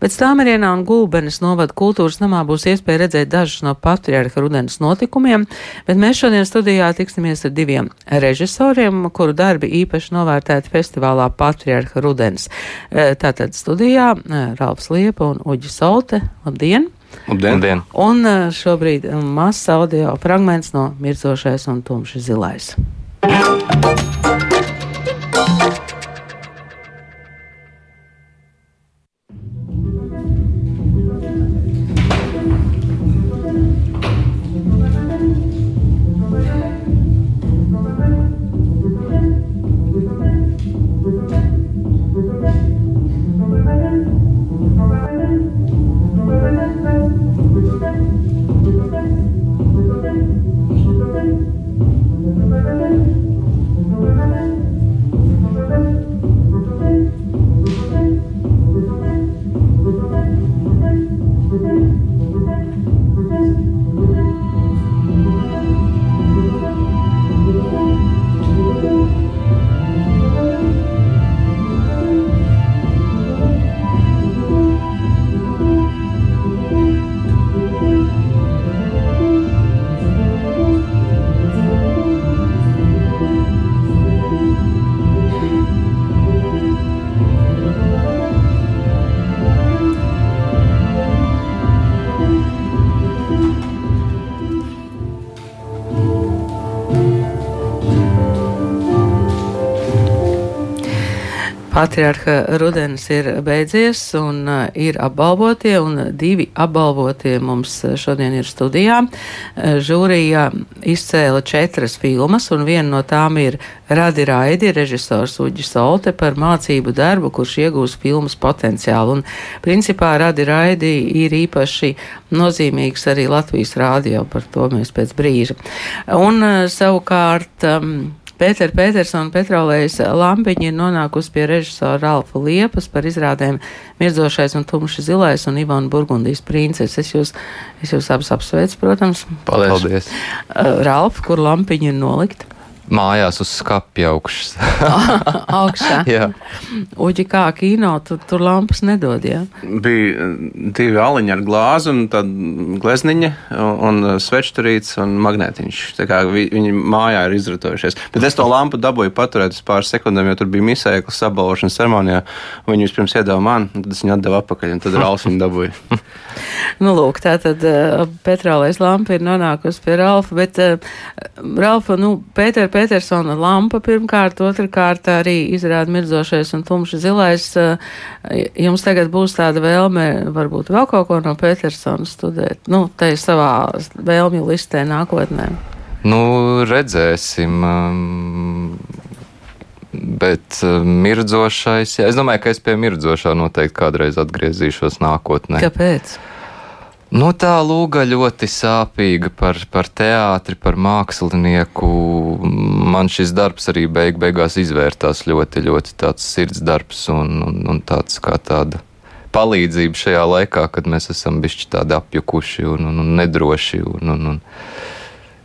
Bet Stāmerienā un Gulbenes novada kultūras namā būs iespēja redzēt dažus no patriarha rudens notikumiem, bet mēs šodien studijā tiksimies ar diviem režisoriem, kuru darbi īpaši novērtēti festivālā Patriarha rudens. E, tātad studijā e, Ralfs Liepa un Uģis Solte. Labdien! Labdien. Labdien. Un e, šobrīd mazs audio fragments no Mirzošais un Tumšs zilais. Patriarha rudens ir beidzies un uh, ir apbalvotie, un divi apbalvotie mums uh, šodien ir studijā. Uh, žūrija izcēla četras filmas, un viena no tām ir Radi Raidi, režisors Uģis Solte par mācību darbu, kurš iegūs filmas potenciālu. Un, principā, Radi Raidi ir īpaši nozīmīgs arī Latvijas rādio, par to mēs pēc brīža. Un savukārt, um, Pētera Petersona Petrolējas lampiņa ir nonākusi pie režisora Ralfa Liepas par izrādēm Mirdzošais un Tumši zilais un Ivana Burgundijas princes. Es jūs, es jūs abus apsveicu, protams. Paldies. Paldies. Uh, Ralf, kur lampiņa ir nolikta? mājās uz skapja augšas. Augšā. jā. Uģi kā kino, tur, tur lampas nedod, jā? Bija eh, divi aliņi ar glāzi un tad glezniņa un eh, svečturīts un magnētiņš. Tā kā vi, viņi mājā ir izratojušies. Bet es to lampu dabūju paturēt uz pāris sekundēm, jo tur bija misēklis apbalvošanas ceremonijā. Viņi vispirms iedeva man, un tad es viņu atdevu atpakaļ, un tad Rāls viņu dabūja. nu, lūk, tā tad uh, petrolēs lampa ir nonākusi pie Ralfa, bet uh, Ralfa, nu, Pēter, Pēter Petersona lampa pirmkārt, otrkārt arī izrāda mirdzošais un tumši zilais. Eh, jums tagad būs tāda vēlme varbūt vēl kaut ko no Petersona studēt, nu, te savā vēlmju listē nākotnē. Nu, redzēsim. Um, bet uh, mirdzošais, jā, es domāju, ka es pie mirdzošā noteikti kādreiz atgriezīšos nākotnē. Kāpēc? Nu, tā lūga ļoti sāpīga par, par teātri, par mākslinieku. Man šis darbs arī beig beigās izvērtās ļoti, ļoti tāds sirds darbs un, un, un tāds kā tāda palīdzība šajā laikā, kad mēs esam bišķi tādi apjukuši un, un, un nedroši. Un, un, un,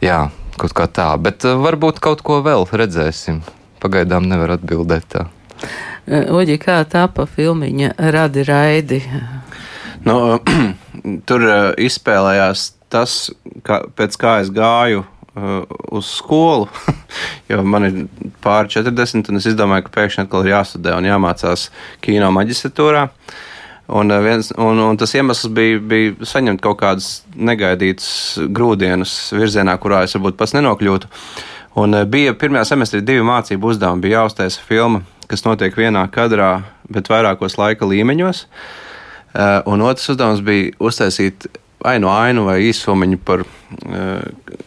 jā, kaut kā tā, bet uh, varbūt kaut ko vēl redzēsim. Pagaidām nevar atbildēt tā. Oģi, kā tāpa filmiņa Radi Raidi? Nu, tur uh, izspēlējās tas, kā, pēc kā es gāju uh, uz skolu, jo man ir pāri 40, un es izdomāju, ka pēkšņi atkal ir jāstudē un jāmācās kino maģistratūrā. Un, uh, viens, un, un tas iemesls bija, bija saņemt kaut kādus negaidītus grūdienus virzienā, kurā es varbūt pats nenokļūtu. Un bija pirmajā semestrī divi mācību uzdevumi. Bija jāuztaisa filma, kas notiek vienā kadrā, bet vairākos laika līmeņos. Uh, Eh, un otrs uzdevums bija uztaisīt ainu ainu vai īsumiņu, par, eh,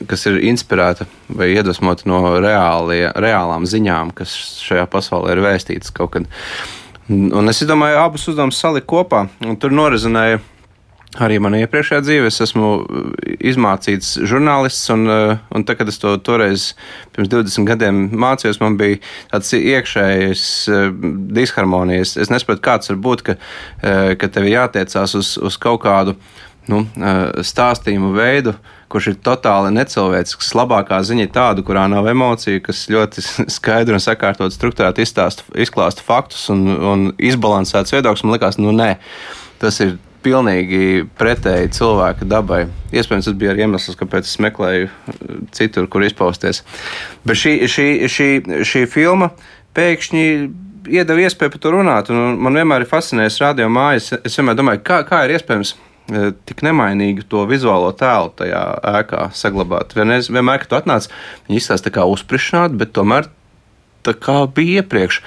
kas ir inspirēta vai iedvesmota no reālie, reālām ziņām, kas šajā pasaulē ir vēstītas kaut kad. Un es domāju, abus uzdevumus salikt kopā, un tur norizināja Arī manā iepriekšējā dzīvē es esmu uh, izmācīts žurnālists, un, uh, un tā, kad es to toreiz pirms 20 gadiem mācījos, man bija tāds iekšējs uh, disharmonijas. Es nesaprotu, kāds var būt, ka, ka tev jātiecās uz, uz kaut kādu nu, stāstījumu veidu, kurš ir totāli necilvēcisks. Labākā ziņa ir tāda, kurā nav emociju, kas ļoti skaidri un sakārtot struktūrēt izklāsta faktus un, un izbalansēts viedoklis. Man liekas, nu nē. tas ir pilnīgi pretēji cilvēka dabai. Iespējams, tas bija arī iemesls, kāpēc es meklēju uh, citur, kur izpausties. Bet šī, šī, šī, šī filma pēkšņi iedeva iespēju par to runāt. Man vienmēr ir fascinējis radio mājas. Es vienmēr domāju, kā, kā ir iespējams uh, tik nemainīgu to vizuālo tēlu tajā ēkā saglabāt. Vienreiz, vienmēr, kad tu atnāc, viņi izstāsta tā kā uzsprišanāt, bet tomēr tā kā bija iepriekš.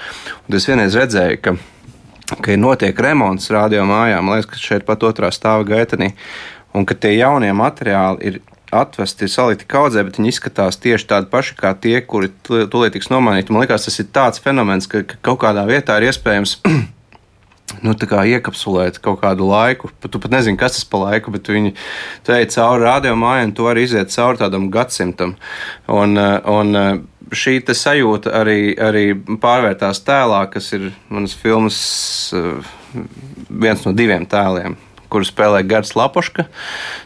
Un es vienreiz redzēju, ka ka ir notiek remonts radio mājām, man liekas, ka šeit pat otrā stāva gaitenī, un ka tie jaunie materiāli ir atvesti, ir salikti kaudzē, bet viņi izskatās tieši tādi paši kā tie, kuri tūlīt tiks nomainīti. Man liekas, tas ir tāds fenomens, ka, ka kaut kādā vietā ir iespējams nu, iekapsulēt kaut kādu laiku. Tu pat nezini, kas tas pa laiku, bet viņi ej cauri radiomājai, un tu vari iziet cauri tādam gadsimtam. Un, un šī sajūta arī, arī pārvērtās tēlā, kas ir manas filmas eh, viens no diviem tēliem. Kuru spēlē Gars Lapoška,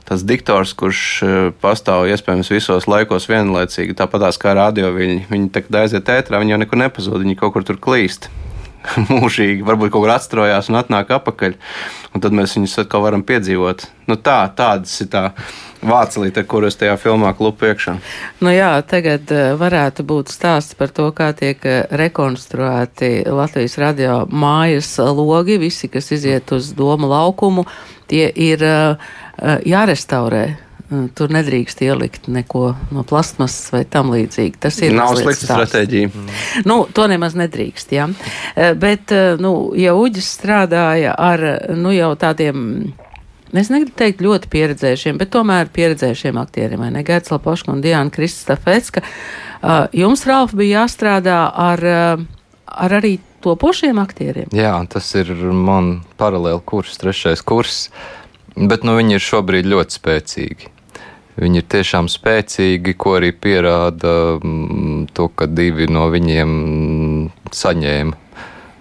tas diktors, kurš eh, pastāv iespējams visos laikos vienlaicīgi, tāpatās kā radio viņi. Viņi kā aiziet ētrā, viņi jau nekur nepazūd, viņi kaut kur tur klīst. mūžīgi, varbūt kaut kur atstrojās un atnāk atpakaļ. Un tad mēs viņus atkal varam piedzīvot. Nu, tā, tādas ir tā vācelīte, kuras tajā filmā klupu iekšā. Nu jā, tagad eh, varētu būt stāsts par to, kā tiek eh, rekonstruēti Latvijas radio mājas logi. Visi, kas iziet uz domu laukumu, tie ir uh, jārestaurē tur nedrīkst ielikt neko no plastmasas vai tam līdzīgi. Tas ir nav slikta stratēģija. Nu, to nemaz nedrīkst. Ja? Eh, bet, eh, nu, ja Uģis strādāja ar nu, jau tādiem. Es negribu teikt ļoti pieredzējušiem, bet tomēr pieredzējušiem aktieriem, ne? Gērts Lapoška un Diana Kristafecka. Eh, jums, Ralf, bija jāstrādā ar, ar arī topošiem aktieriem? Jā, tas ir man paralēli kurs, trešais kurs, bet nu, viņi ir šobrīd ļoti spēcīgi. Viņi ir tiešām spēcīgi, ko arī pierāda mm, to, ka divi no viņiem saņēma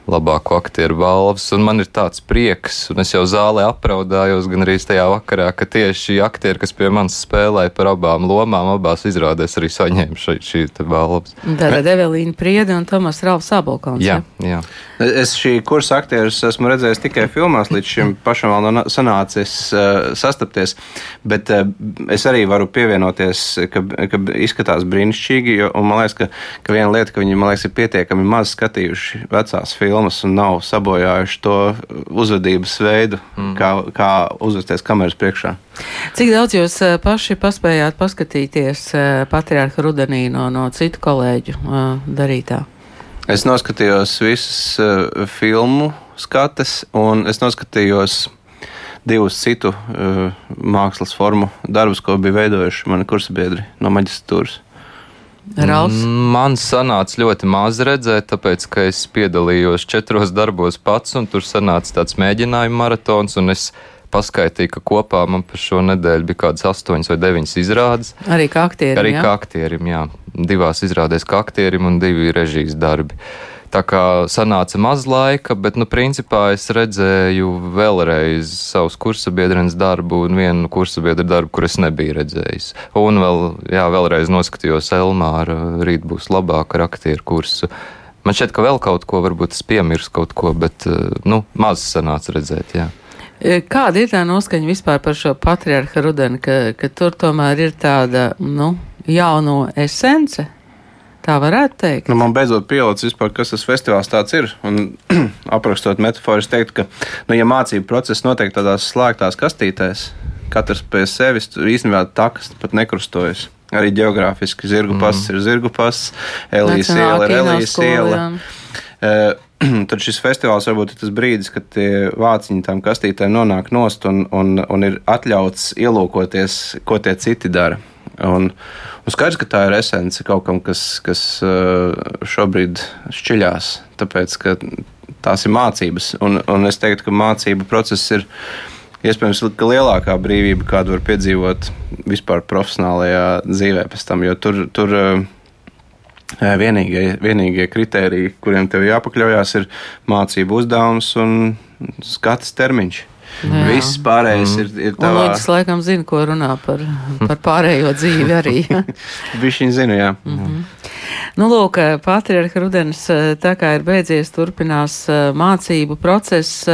labāko aktieru balvas. Man ir tāds prieks, un es jau zālē apraudājos gan arī tajā vakarā, ka tieši aktieri, kas pie manis spēlēja par abām lomām, abās izrādēs arī saņēma šī, šī balvas. Tātad Evelīna Priede un Tomas Ralfs Abolkons. Jā, jā. Es šī kursa aktierus esmu redzējis tikai filmās, līdz šim pašam vēl nav sanācis uh, sastapties, bet uh, es arī varu pievienoties, ka, ka izskatās brīnišķīgi, jo, un man liekas, ka, ka viena lieta, ka viņi, man liekas, ir pietiekami maz skatījuši vecās filmas filmas un nav sabojājuši to uzvedības veidu, mm. kā, kā uzvesties kameras priekšā. Cik daudz jūs eh, paši paspējāt paskatīties eh, patriārha rudenī no, no citu kolēģu eh, darītā? Es noskatījos visas filmu skates, un es noskatījos divus citu mākslas formu darbus, ko bija veidojuši mani kursabiedri no maģistratūras. Rals? Man sanāca ļoti maz redzēt, tāpēc, ka es piedalījos četros darbos pats, un tur sanāca tāds mēģinājuma maratons, un es paskaitīju, ka kopā man par šo nedēļu bija kādas astoņas vai deviņas izrādes. Arī kā aktierim. Arī jā? kā aktierim, jā. Divās izrādēs kā aktierim un divi režijas darbi. Uh, Tā kā sanāca maz laika, bet, nu, principā es redzēju vēlreiz savus kursabiedrienes darbu un vienu kursabiedru darbu, kur es nebiju redzējis. Un vēl, jā, vēlreiz noskatījos Elmāra, rīt būs labāk ar aktieru kursu. Man šķiet, ka vēl kaut ko, varbūt es piemirstu kaut ko, bet, nu, maz sanāca redzēt, jā. E, kāda ir tā noskaņa vispār par šo patriarcha rudeni, ka, ka tur tomēr ir tāda, nu, jauno esence? Tā varētu teikt. Nu, man beidzot pielicis vispār, kas tas festivāls tāds ir. Un aprakstot metaforu, es teiktu, ka, nu, ja mācību process notiek tādās slēgtās kastītēs, katrs pie sevis tur īstenībā takas pat nekrustojas. Arī geogrāfiski zirgu mm. pasis ir zirgu pasis, Elijas iela ir Elijas iela. Uh, tad šis festivāls varbūt ir tas brīdis, kad tie vāciņi tam kastītēm nonāk nost un, un, un ir atļauts ielūkoties, ko tie citi dara. Un, un skaidrs, ka tā ir esence kaut kam, kas, kas eh, šobrīd šķiļās, tāpēc ka tās ir mācības. Un, un es teiktu, ka mācību process ir iespējams lielākā brīvība, kādu var piedzīvot vispār profesionālajā dzīvē pēc tam, jo tur. tur eh, Vienīgie, vienīgie kriteriji, kuriem tev jāpakļaujas, ir mācību uzdevums un skats termiņš. Jā. Viss pārējais mm. ir, ir tā. Lūdzu, laikam zina, ko runā par, par pārējo dzīvi arī. Viņš viņu zina, jā. Mm -hmm. Nu, lūk, patriarcha rudens tā kā ir beidzies, turpinās mācību process.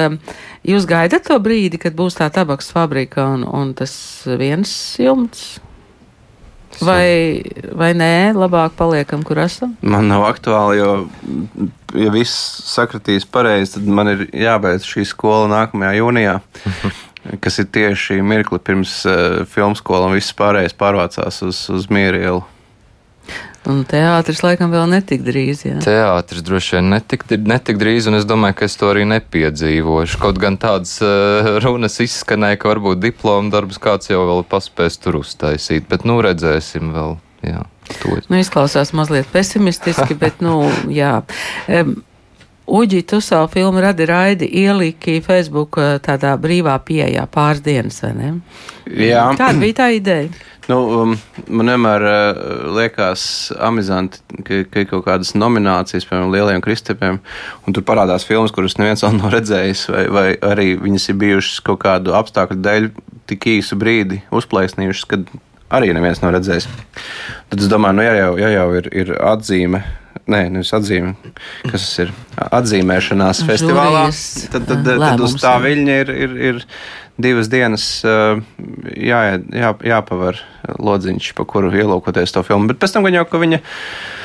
Jūs gaidat to brīdi, kad būs tā tabaks fabrika un, un tas viens jumts? Vai, vai nē, labāk paliekam, kur esam? Man nav aktuāli, jo, ja viss sakritīs pareizi, tad man ir jābeidz šī skola nākamajā jūnijā. kas ir tieši mirkli pirms uh, filmu skola un viss pārējais pārvācās uz, uz mieru ielu. Un teātris laikam vēl netik drīz. Jā. Teātris droši vien netik, netik drīz, un es domāju, ka es to arī nepiedzīvošu. Kaut gan tādas uh, runas izskanēja, ka varbūt diplomu darbus kāds jau vēl paspēs tur uztaisīt, bet nu redzēsim vēl. Jā, to. nu, izklausās mazliet pesimistiski, bet nu jā. Um, Uģi, tu savu filmu Radi Raidi ieliki Facebook eh, tādā brīvā pieejā pāris dienas, vai ne? Jā. Kāda bija tā ideja? Nu, um, man vienmēr uh, liekas amizanti, ka, ka ir kaut kādas nominācijas, piemēram, lieliem kristapiem, un tur parādās filmas, kuras neviens vēl nav redzējis, vai, vai arī viņas ir bijušas kaut kādu apstākļu dēļ tik īsu brīdi uzplēsnījušas, kad arī neviens nav redzējis. Tad es domāju, nu, ja jau, ja jau ir, ir atzīme nē, nevis atzīme, kas ir atzīmēšanās festivālā. Tad, tad, tad, tad uz tā viļņa ir, ir, ir divas dienas jā, jā, jāpavar lodziņš, pa kuru ielūkoties to filmu. Bet pēc tam gan jau, ka viņa Eh,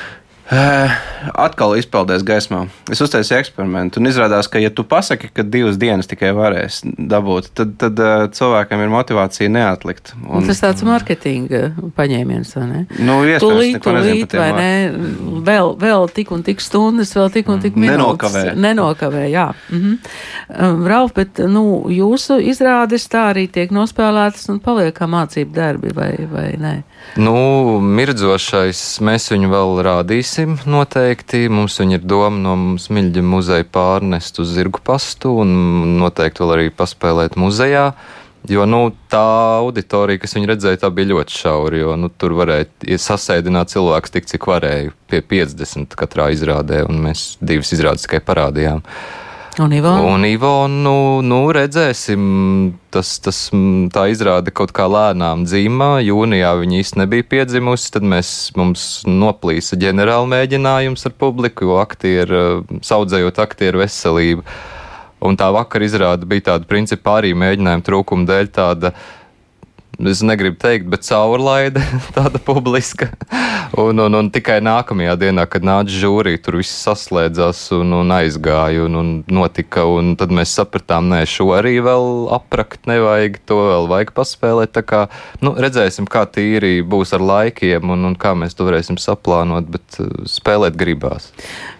atkal izpeldies gaismā. Es uztaisīju eksperimentu, un izrādās, ka, ja tu pasaki, ka divas dienas tikai varēs dabūt, tad, tad uh, cilvēkam ir motivācija neatlikt. Un, tas tāds mārketinga paņēmiens, vai ne? Nu, tūlīt, tūlīt, vai ne? Vēl, vēl tik un tik stundas, vēl tik un tik minūtes. Nenokavē. Nenokavē, jā. Mhm. Um, Ralf, bet, nu, jūsu izrādes tā arī tiek nospēlētas un paliek kā mācību darbi, vai, vai ne? Nu, mirdzošais mēs viņu vēl rādīsim noteikti. Mums viņa ir doma no Smilģa muzeja pārnest uz zirgu pastu un noteikti vēl arī paspēlēt muzejā. Jo nu, tā auditorija, kas viņu redzēja, tā bija ļoti šaura. Jo, nu, tur varēja sasēdināt cilvēkus tik, cik varēja. Pie 50 katrā izrādē, un mēs divas izrādes tikai parādījām. Uh, Un Ivonu? Un Ivonu, nu, redzēsim, tas, tas tā izrāda kaut kā lēnām dzīmā. Jūnijā viņa īsti nebija piedzimusi, tad mēs, mums noplīsa ģenerāla mēģinājums ar publiku, jo aktieri, saudzējot aktieru veselību. Un tā vakar izrāda bija tāda, principā, arī mēģinājuma trūkuma dēļ tāda es negribu teikt, bet caurlaide tāda publiska. Un, un, un tikai nākamajā dienā, kad nāca žūrija, tur viss saslēdzās un, un aizgāja un, un notika. Un tad mēs sapratām, nē, šo arī vēl aprakt nevajag, to vēl vajag paspēlēt. Tā kā nu, redzēsim, kā tīri būs ar laikiem un, un kā mēs to varēsim saplānot, bet uh, spēlēt gribās.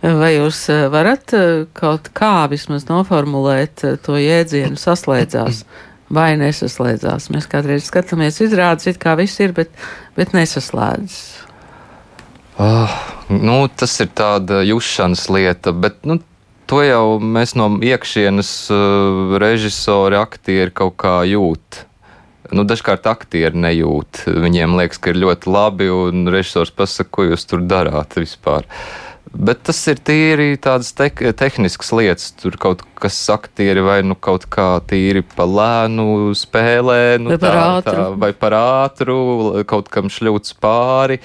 Vai jūs uh, varat uh, kaut kā vismaz noformulēt to jēdzienu saslēdzās? vai nesaslēdzās. Mēs kādreiz skatāmies izrādes, it kā viss ir, bet, bet nesaslēdzas. Oh, nu, tas ir tāda jušanas lieta, bet nu, to jau mēs no iekšienes uh, režisori, aktieri kaut kā jūt. Nu, dažkārt aktieri nejūt. Viņiem liekas, ka ir ļoti labi, un režisors pasaka, ko jūs tur darāt vispār. Uh, Bet tas ir tīri tādas te tehniskas lietas. Tur kaut kas aktieri vai nu kaut kā tīri pa lēnu spēlē, nu, vai, par tā, tā, vai par ātru, kaut kam šļūts pāri.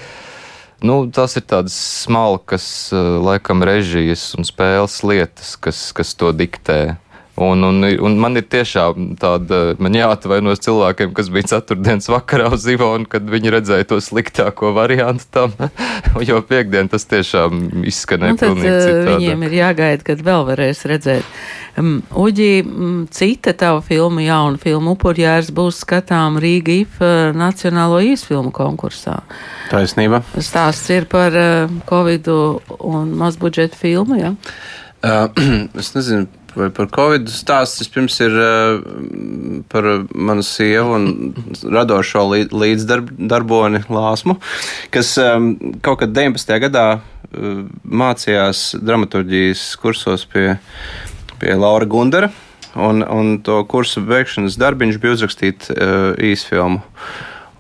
Nu, tās ir tādas smalkas, laikam, režijas un spēles lietas, kas, kas to diktē. Un, un, un man ir tiešām tāda, man jāatvainojas cilvēkiem, kas bija ceturtdienas vakarā uz Ivonu, kad viņi redzēja to sliktāko variantu tam, jo piekdien tas tiešām izskanēja nu, pilnīgi eh, citādi. Viņiem ir jāgaida, kad vēl varēs redzēt. Um, Uģi, um, cita tava filma, jauna filma Upurjērs būs skatām Rīga IF uh, Nacionālo īsfilmu konkursā. Taisnība. Stāsts ir par uh, Covid un mazbudžeta filmu, jā? Ja? Uh, es nezinu vai par Covid stāsts. Vispirms ir uh, par manu sievu un radošo līdzdarboni Lāsmu, kas um, kaut kad 19. gadā uh, mācījās dramaturģijas kursos pie, pie Laura Gundara. Un, un to kursu beigšanas darbiņš bija uzrakstīt uh, īsfilmu.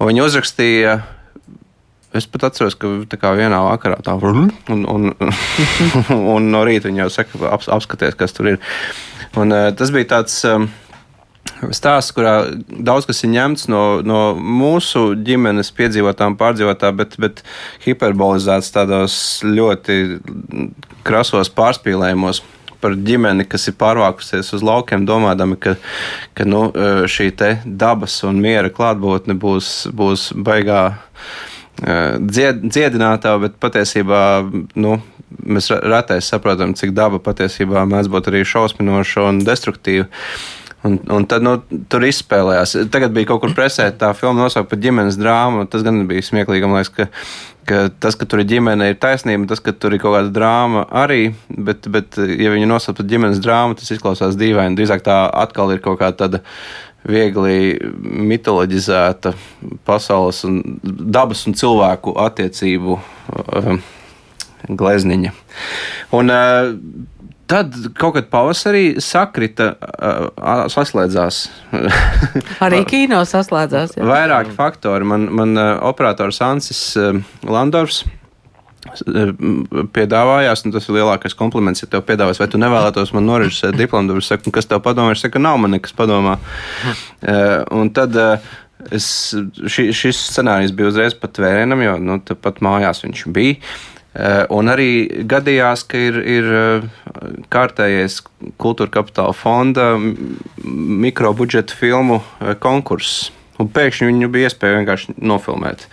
Un viņi uzrakstīja Es pat atceros, ka vienā vakarā tā un, un, un, un no rīta viņi jau saka, ap, apskaties, kas tur ir. Un, uh, tas bija tāds. Um, stāsts, kurā daudz kas ir ņemts no, no mūsu ģimenes piedzīvotām, pārdzīvotām, bet, bet hiperbolizēts tādos ļoti krasos pārspīlējumos par ģimeni, kas ir pārvākusies uz laukiem, domādami, ka, ka nu, šī dabas un miera klātbūtne būs, būs baigā dzied, dziedinātā, bet patiesībā nu, mēs retais saprotam, cik daba patiesībā mēdz būt arī šausminoša un destruktīva. Un, un tad nu, tur izspēlējās. Tagad bija kaut kur presē tā filma nosaukta par ģimenes drāmu. Tas gan bija smieklīgi. Man liekas, ka, ka tas, ka tur ir ģimene, ir taisnība. Tas, ka tur ir kaut kāda drāma arī. Bet, bet ja viņi nosauc par ģimenes drāmu, tas izklausās dīvaini. Drīzāk tā atkal ir kaut kāda tāda viegli mitoloģizēta pasaules un dabas un cilvēku attiecību uh, glezniņa. Un, uh, Tad kaut kad pavasarī sakrita, uh, saslēdzās. Arī kino saslēdzās. Jā. Vairāki faktori. Man, man uh, operators Ansis uh, Landors piedāvājās, un tas ir lielākais kompliments, ja tev piedāvās, vai tu nevēlētos man norežisēt diplomu, tad saku, kas tev padomā, es saku, nav man nekas padomā. un tad es, ši, šis scenārijs bija uzreiz pat vērienam, jo nu, pat mājās viņš bija. Un arī gadījās, ka ir, ir kārtējais kultūra kapitāla fonda mikrobudžeta filmu konkurss. Un pēkšņi viņu bija iespēja vienkārši nofilmēt.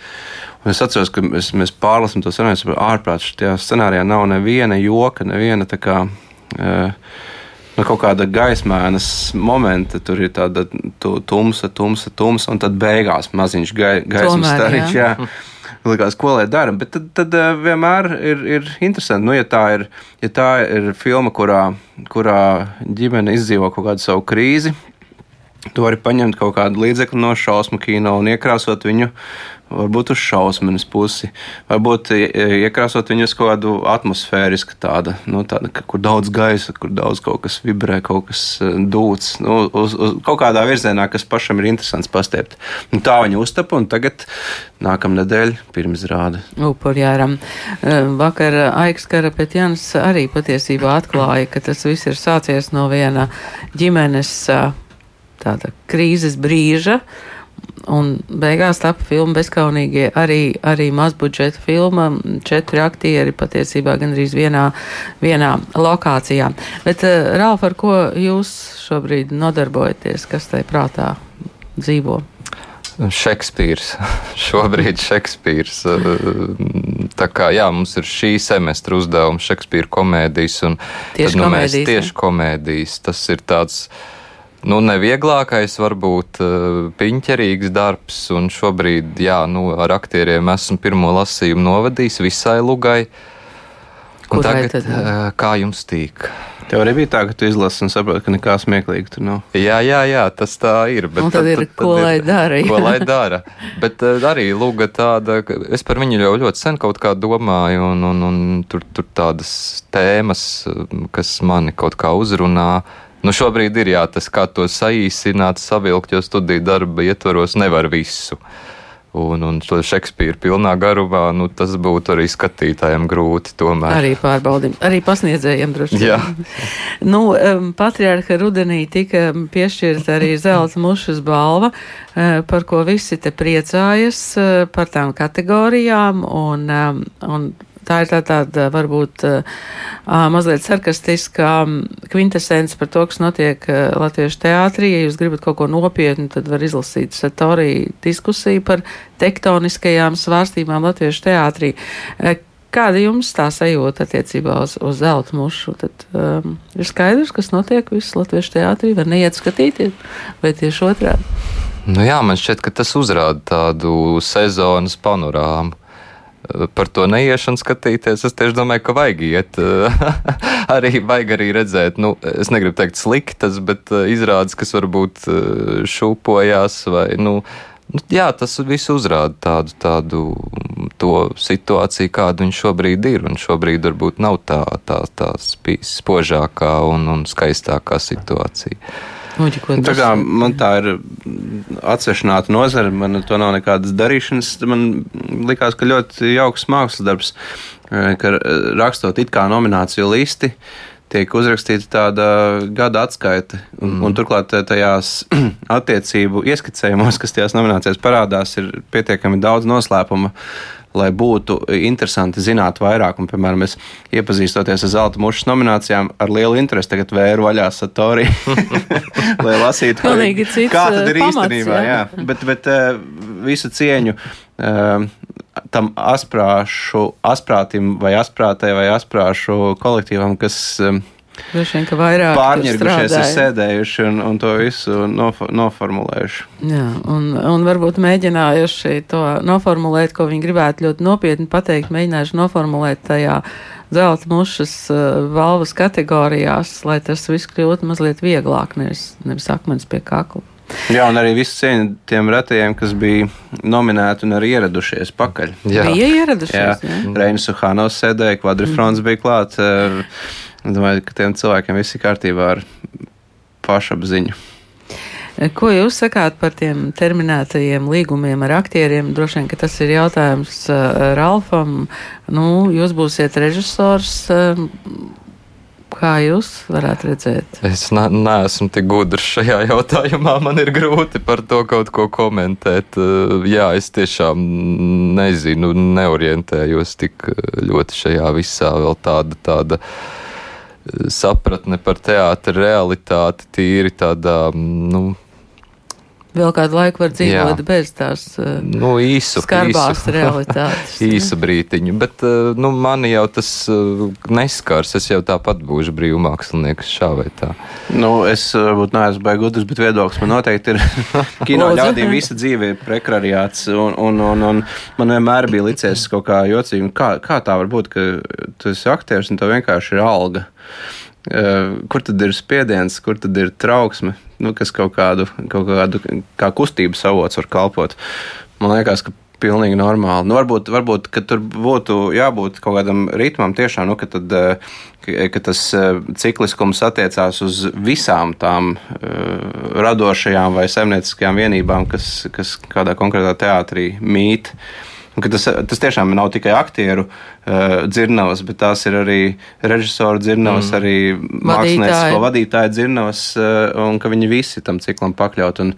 Un es atceros, ka mēs, mēs pārlasām to scenāriju, ārprāt, šajā scenārijā nav neviena joka, neviena tā kā. Uh, no kaut kāda gaismēnas momenta. Tur ir tāda tumsa, tumsa, tumsa, un tad beigās maziņš gai, gaismas stariņš. Jā. Jā. Likās, ko lai dara, bet tad, tad uh, vienmēr ir, ir interesanti. Nu, ja, tā ir, ja tā ir filma, kurā, kurā ģimene izdzīvo kaut kādu savu krīzi, tu vari paņemt kaut kādu līdzekli no šausmu kino un iekrāsot viņu varbūt uz šausmas pusi, varbūt iekrāsot viņu uz kaut kādu atmosfērisku tādu, nu, tādu, kur daudz gaisa, kur daudz kaut kas vibrē, kaut kas e, dūts, nu, uz, uz kaut kādā virzienā, kas pašam ir interesants pastiept. Un tā viņa uztapa, un tagad nākamā nedēļa pirmizrāde. Upurjāram. E, vakar Aiks Karapetjans arī patiesībā atklāja, ka tas viss ir sācies no viena ģimenes e, tāda krīzes brīža. Un beigās tapu filma Bezkaunīgie arī, arī mazbudžeta filma. Četri aktieri patiesībā gandrīz vienā, vienā lokācijā. Bet, uh, Ralf, ar ko jūs šobrīd nodarbojaties? Kas tai prātā dzīvo? Šekspīrs. Šobrīd Šekspīrs. Eh, tā kā jā, mums ir šī semestra uzdevums Šekspīra komēdijas. Tieši tad, nu, komēdijas. Tieši komēdijas. Tas ir tāds. Nu, nevieglākais, varbūt uh, piņķerīgs darbs, un šobrīd, jā, nu, ar aktieriem esmu pirmo lasījumu novadījis visai lugai. Tagad, tad? Uh, kā jums tīk? Tev arī bija tā, ka tu izlasi un saproti, ka nekā smieklīga tur nav. Jā, jā, jā, tas tā ir. Bet un tad, tad ir, tad, ko tad lai dara. Ko lai dara. Bet uh, arī lūga tāda, ka es par viņu jau ļoti sen kaut kā domāju, un, un, un tur, tur tādas tēmas, kas mani kaut kā uzrunā Nu, šobrīd ir jā, tas, kā to saīsināt, savilkt, jo studiju darba ietvaros nevar visu. Un, un to Šekspīru pilnā garumā, nu, tas būtu arī skatītājiem grūti. Tomēr. Arī pārbaudījumam, arī pasniedzējiem droši vien. nu, Patriārha rudenī tika piešķirta arī zelta mušas balva, uh, par ko visi te priecājas uh, par tām kategorijām. Un, un tā ir tā tāda varbūt mazliet sarkastiska kvintesence par to, kas notiek Latviešu teātrī. Ja jūs gribat kaut ko nopietnu, tad var izlasīt Satorī diskusiju par tektoniskajām svārstībām Latviešu teātrī. Kāda jums tā sajūta attiecībā uz, uz zelta mušu? Tad um, ir skaidrs, kas notiek visas Latviešu teātrī, var neiet skatīties, vai tieši otrādi? Nu jā, man šķiet, ka tas uzrāda tādu sezonas panorāmu par to neiešanu skatīties. Es tieši domāju, ka vajag iet. arī vajag arī redzēt, nu, es negribu teikt sliktas, bet uh, izrādes, kas varbūt šūpojās vai, nu, nu, jā, tas viss uzrāda tādu, tādu to situāciju, kāda viņš šobrīd ir. Un šobrīd varbūt nav tā, tā, tā spožākā un, un skaistākā situācija. Noģikot, tā kā man tā ir atsvešināta nozare, man to nav nekādas darīšanas. Man likās, ka ļoti jauks mākslas darbs, ka rakstot it kā nomināciju listi, tiek uzrakstīta tāda gada atskaite. Un, mm. un turklāt tajās attiecību ieskicējumos, kas tajās nominācijās parādās, ir pietiekami daudz noslēpuma lai būtu interesanti zināt vairāk. Un, piemēram, es iepazīstoties ar zelta mušas nominācijām, ar lielu interesi tagad vēru vaļā Satori, lai lasītu, kā tad ir pamats, īstenībā. Jā. Jā. Bet, bet visu cieņu. Tam asprāšu, asprātim vai asprātē vai asprāšu kolektīvam, kas Droši vien, ka vairāk pārņirgušies ir sēdējuši un, un to visu nof noformulējuši. Jā, un, un varbūt mēģinājuši to noformulēt, ko viņi gribētu ļoti nopietni pateikt, mēģinājuši noformulēt tajā zelta mušas uh, valvas kategorijās, lai tas viss kļūtu mazliet vieglāk, nevis, nevis akmens pie kakla. Jā, un arī visu cieņu tiem retajiem, kas bija nominēti un arī ieradušies pakaļ. Jā, bija ieradušies. Jā, jā. Reinis Uhanovs sēdēja, kvadrifrons mm. bija klāts. Uh, Es domāju, ka tiem cilvēkiem viss ir kārtībā ar pašapziņu. Ko jūs sakāt par tiem terminētajiem līgumiem ar aktieriem? Droši vien, ka tas ir jautājums uh, Ralfam. Nu, jūs būsiet režisors. Uh, Kā jūs varētu redzēt? Es ne, neesmu tik gudrs šajā jautājumā. Man ir grūti par to kaut ko komentēt. Uh, jā, es tiešām nezinu, neorientējos tik ļoti šajā visā vēl tāda. tāda sapratne par teātra realitāti tīri tādā, nu, Vēl kādu laiku var dzīvot jā. bez tās uh, nu, īsu, skarbās īsu, realitātes. īsu brītiņu, bet uh, nu, mani jau tas uh, neskars. Es jau tāpat būšu brīvmākslinieks šā vai tā. Nu, es varbūt neesmu baigi gudrs, bet viedoklis man noteikti ir. Kino ļaudīm visa dzīve ir prekariāts, un, un, un, un man vienmēr bija licies kaut kā jocīgi. Kā, kā tā var būt, ka tu esi aktieris un tev vienkārši ir alga? Uh, kur tad ir spiediens, kur tad ir trauksme? Nu, kas kaut kādu, kaut kādu kā kustības avots var kalpot. Man liekas, ka pilnīgi normāli. Nu, varbūt, varbūt tur būtu jābūt kaut kādam ritmam, tiešām, nu, ka, tad, eh, ka tas eh, cikliskums attiecās uz visām tām uh, radošajām vai saimnieciskajām vienībām, kas, kas kādā konkrētā teātrī mīt. Uh, Tas, tas tiešām nav tikai aktieru uh, dzirnavas, bet tās ir arī režisoru dzirnavas, mm. arī māksliniecisko vadītāju dzirnavas, uh, un ka viņi visi tam ciklam pakļaut. Un,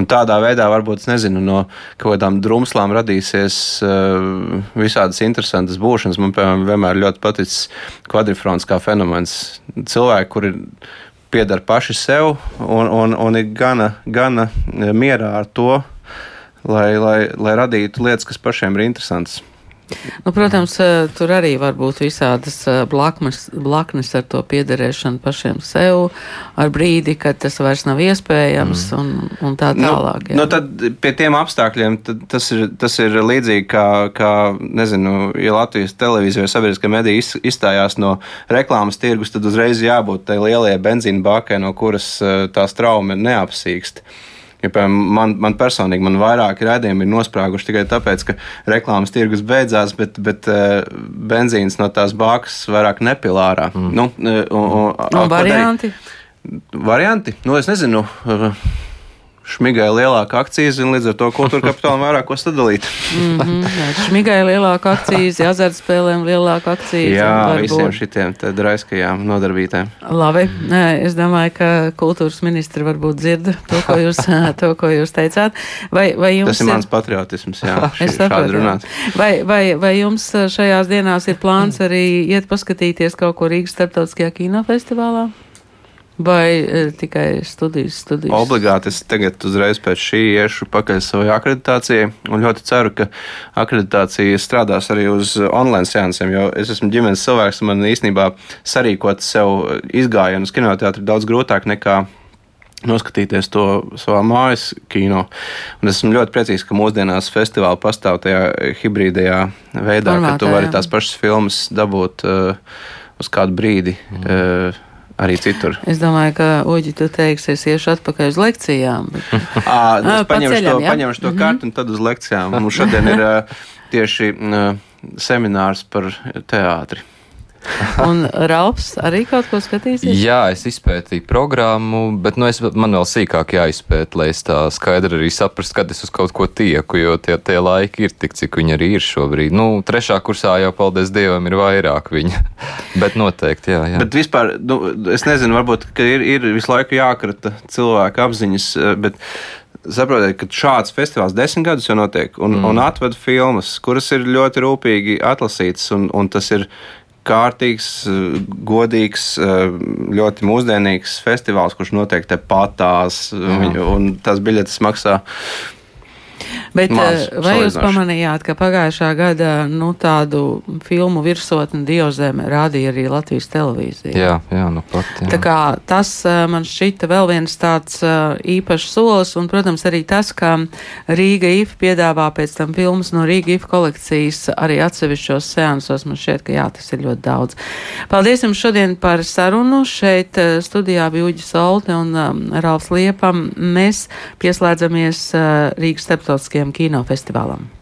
un tādā veidā varbūt, nezinu, no kaut kādām drumslām radīsies uh, visādas interesantas būšanas. Man, piemēram, vienmēr ļoti paticis kvadrifrons kā fenomens. Cilvēki, kuri piedara paši sev un, un, un ir gana, gana mierā ar to, lai, lai, lai radītu lietas, kas pašiem ir interesantas. Nu, protams, eh, tur arī var būt visādas eh, blaknes, blaknes ar to piederēšanu pašiem sev, ar brīdi, kad tas vairs nav iespējams mm. un, un tā nu, tālāk. Jā. Nu, tad pie tiem apstākļiem tas ir, tas ir līdzīgi kā, kā, nezinu, ja Latvijas televīzija vai sabiedriskā medija izstājās no reklāmas tirgus, tad uzreiz jābūt tai lielajai benzīna bākai, no kuras eh, tās trauma neapsīkst. Ja, piemēram, man, man personīgi man vairāki raidījumi ir nosprāguši tikai tāpēc, ka reklāmas tirgus beidzās, bet, bet uh, benzīns no tās bākas vairāk nepilārā. Mm. Nu, uh, un, un, un varianti? Varianti? Nu, es nezinu. Šmigai lielāka akcijas, un līdz ar to kultūra kapitālam vairāk ko sadalīt. mm -hmm, šmigai lielāka akcijas, azartspēlēm lielāka akcijas. Jā, visiem šitiem raiskajām nodarbītēm. Labi, es domāju, ka kultūras ministri varbūt dzird to, ko jūs, to, ko jūs teicāt. Vai, vai jums Tas ir mans patriotisms, jā, šī, šādi runāt. Vai, vai, vai jums šajās dienās ir plāns arī iet paskatīties kaut ko Rīgas starptautiskajā kinofestivālā? Vai e, tikai studijas, studijas? Obligāti es tagad uzreiz pēc šī iešu pakaļ savai akreditācijai un ļoti ceru, ka akreditācija strādās arī uz online seansiem, jo es esmu ģimenes cilvēks un man īstenībā sarīkot sev izgājienu uz kinoteātri daudz grūtāk nekā noskatīties to savā mājas kino. Un esmu ļoti priecīgs, ka mūsdienās festivāli pastāv tajā hibrīdajā veidā, Formātā, ka tu vari jā. tās pašas filmas dabūt uh, uz kādu brīdi. Mm. Uh, arī citur. Es domāju, ka Uģi, tu teiksi, es iešu atpakaļ uz lekcijām. À, es paņemšu ceļam, to, ja? paņemšu to mm -hmm. kartu un tad uz lekcijām. Mums šodien ir tieši seminārs par teātri. Un Ralfs arī kaut ko skatīsies? Jā, es izpētīju programmu, bet nu, es, man vēl sīkāk jāizpēt, lai es tā skaidri arī saprastu, kad es uz kaut ko tieku, jo tie, tie laiki ir tik, cik viņi arī ir šobrīd. Nu, trešā kursā jau, paldies Dievam, ir vairāk viņa, bet noteikti, jā. jā. Bet vispār, nu, es nezinu, varbūt, ka ir, ir visu laiku jākrata cilvēku apziņas, bet saprotiet, ka šāds festivāls desmit gadus jau notiek, un, mm. un atved filmas, kuras ir ļoti rūpīgi atlasītas, un, un tas ir kārtīgs, godīgs, ļoti mūsdienīgs festivāls, kurš notiek tepatās, un, un tas biļetes maksā Bet Maz, eh, vai jūs pamanījāt, ka pagājušā gada nu, tādu filmu virsotni Dievzeme rādīja arī Latvijas televīzija? Jā, jā, nu pat. Jā. Tā kā tas eh, man šķita vēl viens tāds eh, īpašs solis, un, protams, arī tas, ka Rīga IF piedāvā pēc tam filmas no Rīga IF kolekcijas arī atsevišķos seansos, man šķiet, ka jā, tas ir ļoti daudz. Paldies jums šodien par sarunu. Šeit studijā bija Uģis Solte un um, Ralfs Liepam. Mēs pieslēdzamies uh, Rīgas starptautiskajam kinofestivālam.